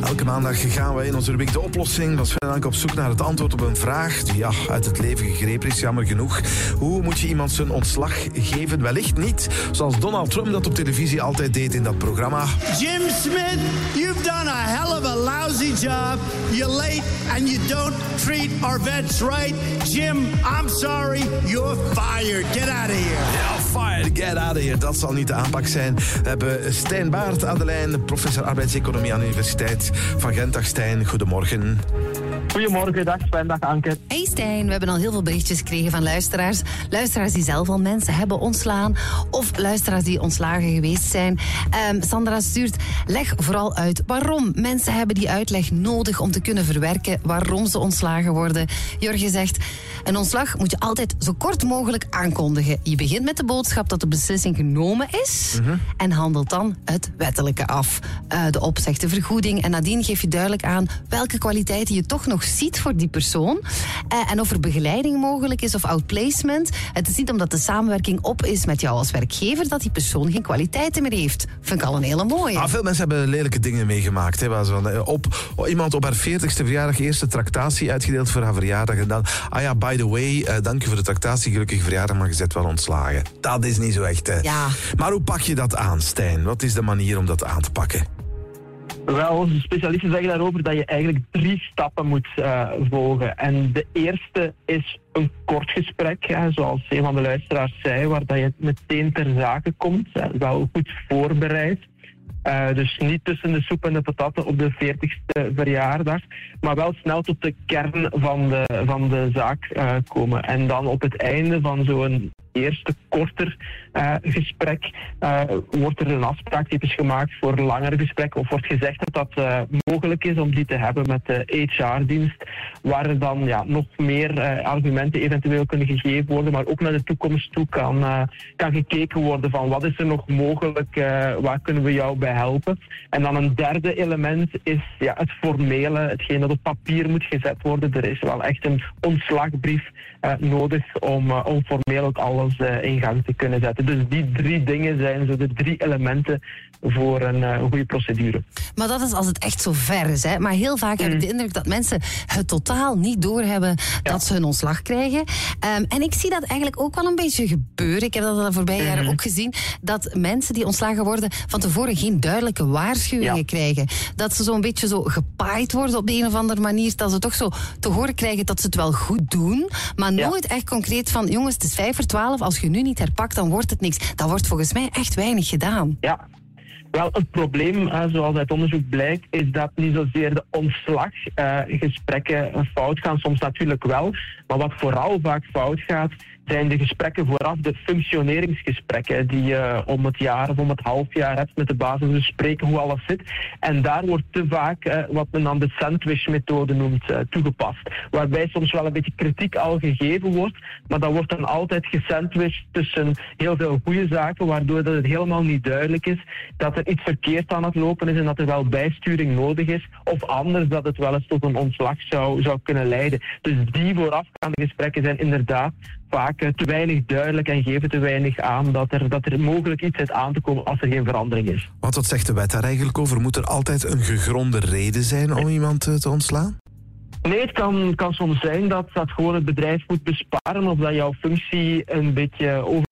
Elke maandag gaan wij in onze rubriek De Oplossing Sven Anke op zoek naar het antwoord op een vraag die ja, uit het leven gegrepen is, jammer genoeg. Hoe moet je iemand zijn ontslag geven? Wellicht niet zoals Donald Trump dat op televisie altijd deed in dat programma. Jim Smith, you've done a hell of a lousy job. You're late and you don't treat our vets right. Jim, I'm sorry, you're fired. Get out of here. Ja, fired, get out of here. Dat zal niet de aanpak zijn. We hebben Stijn Baart aan de lijn, professor arbeidseconomie aan de Universiteit van Gent. Stijn, goedemorgen. Goedemorgen, dag Sven, dag Anke. Hey Stijn, we hebben al heel veel berichtjes gekregen van luisteraars. Luisteraars die zelf al mensen hebben ontslaan. Of luisteraars die ontslagen geweest zijn. Um, Sandra stuurt, leg vooral uit waarom. Mensen hebben die uitleg nodig om te kunnen verwerken waarom ze ontslagen worden. Jorge zegt, een ontslag moet je altijd zo kort mogelijk aankondigen. Je begint met de boodschap dat de beslissing genomen is. Mhm. En handelt dan het wettelijke af. Uh, de opzeg, de vergoeding. En nadien geef je duidelijk aan welke kwaliteiten je toch nog ziet voor die persoon. Uh, en of er begeleiding mogelijk is of outplacement. Het is niet omdat de samenwerking op is met jou als werkgever dat die persoon geen kwaliteiten meer heeft. Vind ik al een hele mooie. Ah, veel mensen hebben lelijke dingen meegemaakt. Hè, van, eh, op, iemand op haar 40ste verjaardag eerste tractatie uitgedeeld voor haar verjaardag. En dan, ah ja, by the way, uh, dank je voor de tractatie, gelukkig verjaardag, maar je zet wel ontslagen. Dat is niet zo echt. Hè. Ja. Maar hoe pak je dat aan, Stijn? Wat is de manier om dat aan te pakken? Wel, onze specialisten zeggen daarover dat je eigenlijk drie stappen moet uh, volgen. En de eerste is een kort gesprek, hè, zoals een van de luisteraars zei, waar dat je meteen ter zake komt, hè, wel goed voorbereid. Uh, dus niet tussen de soep en de patatten op de 40ste verjaardag, maar wel snel tot de kern van de, van de zaak uh, komen. En dan op het einde van zo'n eerste korter uh, gesprek uh, wordt er een afspraaktypes gemaakt voor langere gesprekken of wordt gezegd dat dat uh, mogelijk is om die te hebben met de HR-dienst, waar er dan ja, nog meer argumenten eventueel kunnen gegeven worden, maar ook naar de toekomst toe kan, kan gekeken worden van wat is er nog mogelijk, waar kunnen we jou bij helpen. En dan een derde element is ja, het formele, hetgeen dat op papier moet gezet worden. Er is wel echt een ontslagbrief nodig om, om formeel ook alles in gang te kunnen zetten. Dus die drie dingen zijn zo de drie elementen voor een, uh, goede procedure. Maar dat is als het echt zo ver is. Hè? Maar heel vaak mm. heb ik de indruk dat mensen het totaal niet doorhebben ja. dat ze hun ontslag krijgen. Um, en ik zie dat eigenlijk ook wel een beetje gebeuren. Ik heb dat de voorbije mm. jaren ook gezien. Dat mensen die ontslagen worden van tevoren geen duidelijke waarschuwingen ja. krijgen. Dat ze zo'n beetje zo gepaaid worden op de een of andere manier. Dat ze toch zo te horen krijgen dat ze het wel goed doen. Maar nooit ja. echt concreet van jongens, het is vijf voor Als je nu niet herpakt, dan wordt het niks. Dat wordt volgens mij echt weinig gedaan. Ja, wel, het probleem, zoals uit onderzoek blijkt, is dat niet zozeer de ontslaggesprekken fout gaan. Soms natuurlijk wel. Maar wat vooral vaak fout gaat, zijn de gesprekken vooraf, de functioneringsgesprekken die je om het jaar of om het half jaar hebt met de basis bespreken hoe alles zit. En daar wordt te vaak uh, wat men dan de sandwich-methode noemt uh, toegepast. Waarbij soms wel een beetje kritiek al gegeven wordt, maar dat wordt dan altijd gesandwiched tussen heel veel goede zaken, waardoor dat het helemaal niet duidelijk is dat er iets verkeerd aan het lopen is en dat er wel bijsturing nodig is, of anders dat het wel eens tot een ontslag zou, zou kunnen leiden. Dus die voorafgaande gesprekken zijn inderdaad vaak te weinig duidelijk en geven te weinig aan dat er, dat er mogelijk iets is aan te komen als er geen verandering is. Want wat zegt de wet daar eigenlijk over? Moet er altijd een gegronde reden zijn om iemand te ontslaan? Nee, het kan, kan soms zijn dat, dat gewoon het bedrijf moet besparen of dat jouw functie een beetje overbodig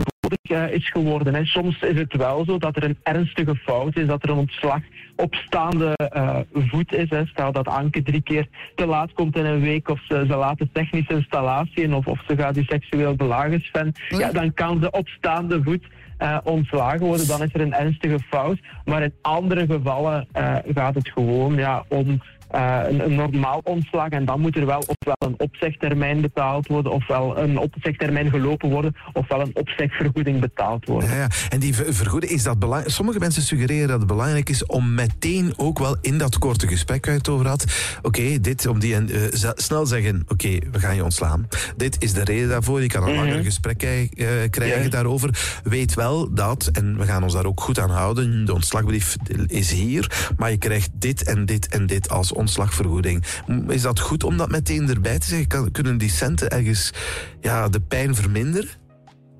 is geworden. En soms is het wel zo dat er een ernstige fout is, dat er een ontslag op staande uh, voet is. Hè. Stel dat Anke drie keer te laat komt in een week of ze, ze laat de technische installatie in of, of ze gaat die seksueel belagen, Sven. Ja, dan kan ze op staande voet uh, ontslagen worden. Dan is er een ernstige fout. Maar in andere gevallen uh, gaat het gewoon ja, om uh, een, een, normaal ontslag. En dan moet er wel ofwel een opzegtermijn betaald worden, ofwel een opzegtermijn gelopen worden, ofwel een opzegvergoeding betaald worden. Ja, ja. En die ver- vergoeding, is dat belangrijk? Sommige mensen suggereren dat het belangrijk is om meteen ook wel in dat korte gesprek waar je het over had, oké, dit, om die eh, snel zeggen, oké, we gaan je ontslaan. Dit is de reden daarvoor, je kan een langer gesprek eh, krijgen Ja. daarover. Weet wel dat, en we gaan ons daar ook goed aan houden, de ontslagbrief is hier, maar je krijgt dit en dit en dit als ontslagvergoeding. Is dat goed om dat meteen erbij te zeggen? Kunnen die centen ergens ja, de pijn verminderen?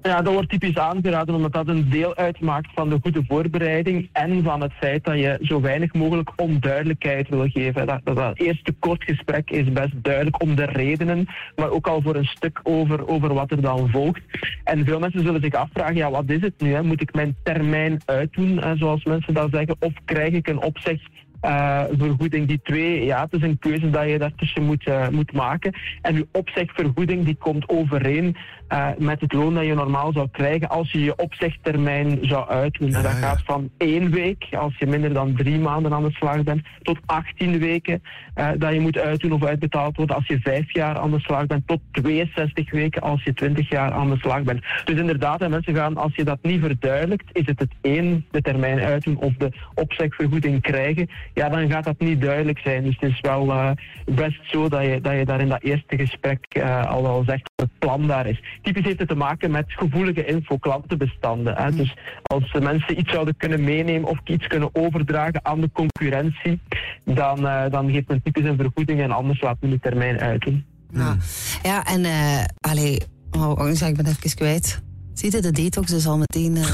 Ja, dat wordt typisch aangeraden omdat dat een deel uitmaakt van de goede voorbereiding en van het feit dat je zo weinig mogelijk onduidelijkheid wil geven. Dat, dat, eerste kort gesprek is best duidelijk om de redenen, maar ook al voor een stuk over, over wat er dan volgt. En veel mensen zullen zich afvragen, ja, wat is het nu? Hè? Moet ik mijn termijn uitdoen, zoals mensen dat zeggen, of krijg ik een opzeg eh, vergoeding. Die twee, ja, het is een keuze dat je daartussen moet, eh, moet maken. En uw opzegvergoeding die komt overeen eh, met het loon dat je normaal zou krijgen als je je opzegtermijn zou uitdoen. En dat ja. gaat van één week, als je minder dan drie maanden aan de slag bent, tot 18 weken eh, dat je moet uitdoen of uitbetaald worden als je vijf jaar aan de slag bent, tot 62 weken als je 20 jaar aan de slag bent. Dus inderdaad, en mensen gaan, als je dat niet verduidelijkt, is het het één, de termijn uitdoen of de opzegvergoeding krijgen, ja, dan gaat dat niet duidelijk zijn. Dus het is wel eh, best zo dat je, dat je daar in dat eerste gesprek al wel zegt dat het plan daar is. Typisch heeft het te maken met gevoelige info, klantenbestanden. Hè. Dus als de mensen iets zouden kunnen meenemen of iets kunnen overdragen aan de concurrentie, dan, eh, dan geeft men typisch een vergoeding en anders laat men de termijn uitdoen. Ja, ja en eh allee, oh, oh, ik ben even kwijt. Zie je, de detox is al meteen... eh,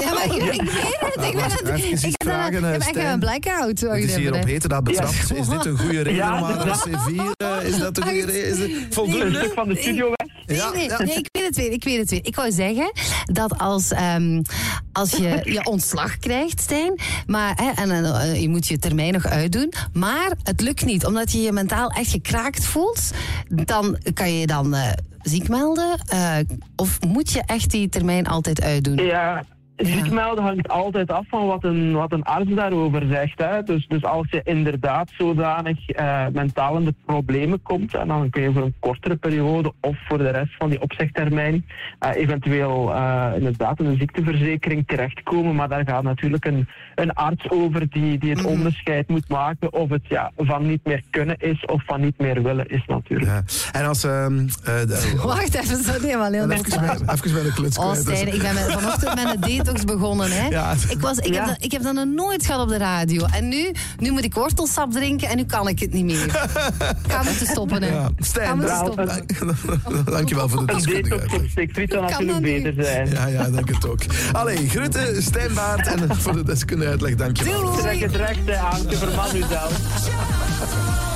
Ja, maar ik, ik weet het. Ik ben het. Ik heb, vragen, een- eh, ik heb echt een blackout. Het is hier op hè. heterdaad betrapt. Is dit een goede reden om aan C4? eh, is dat een goede reden? Is het Een voldoende? stuk van de studio weg. Nee, Ja, nee, ja. nee, ik weet het weer. Ik weet het weer. Ik wou zeggen dat als, ehm, als je je ontslag krijgt, Stijn, maar, hè, en eh, je moet je termijn nog uitdoen, maar het lukt niet omdat je je mentaal echt gekraakt voelt, dan kan je je dan eh, ziek melden eh, of moet je echt die termijn altijd uitdoen? Ja, ziek melden hangt altijd af van wat een, wat een arts daarover zegt. Hè. Dus, dus als je inderdaad zodanig eh, mentaal in de problemen komt, en dan kun je voor een kortere periode of voor de rest van die opzegtermijn eh, eventueel eh, inderdaad in een ziekteverzekering terechtkomen. Maar daar gaat natuurlijk een, een arts over die, die het onderscheid moet maken of het ja, van niet meer kunnen is of van niet meer willen is natuurlijk. Ja. En als... de- Wacht even, zo nee, maar heel even, bij, even bij de kluts Oh. Stijn, ik ben met- vanochtend met een detox begonnen. Hè. Ja. Ik, was, ik, heb dat, ik heb dat nog nooit gehad op de radio. En nu, nu moet ik wortelsap drinken en nu kan ik het niet meer. Ik ga moeten stoppen. Hè. Ja. Stijn, dankjewel voor de Een deskundige detox op uitleg. steekfriet zou natuurlijk beter zijn. Ja, ja, dank het ook. Allee, groeten Stijn Baart en voor de deskundige uitleg, dankjewel. Doei. Trek het recht, verman u zelf.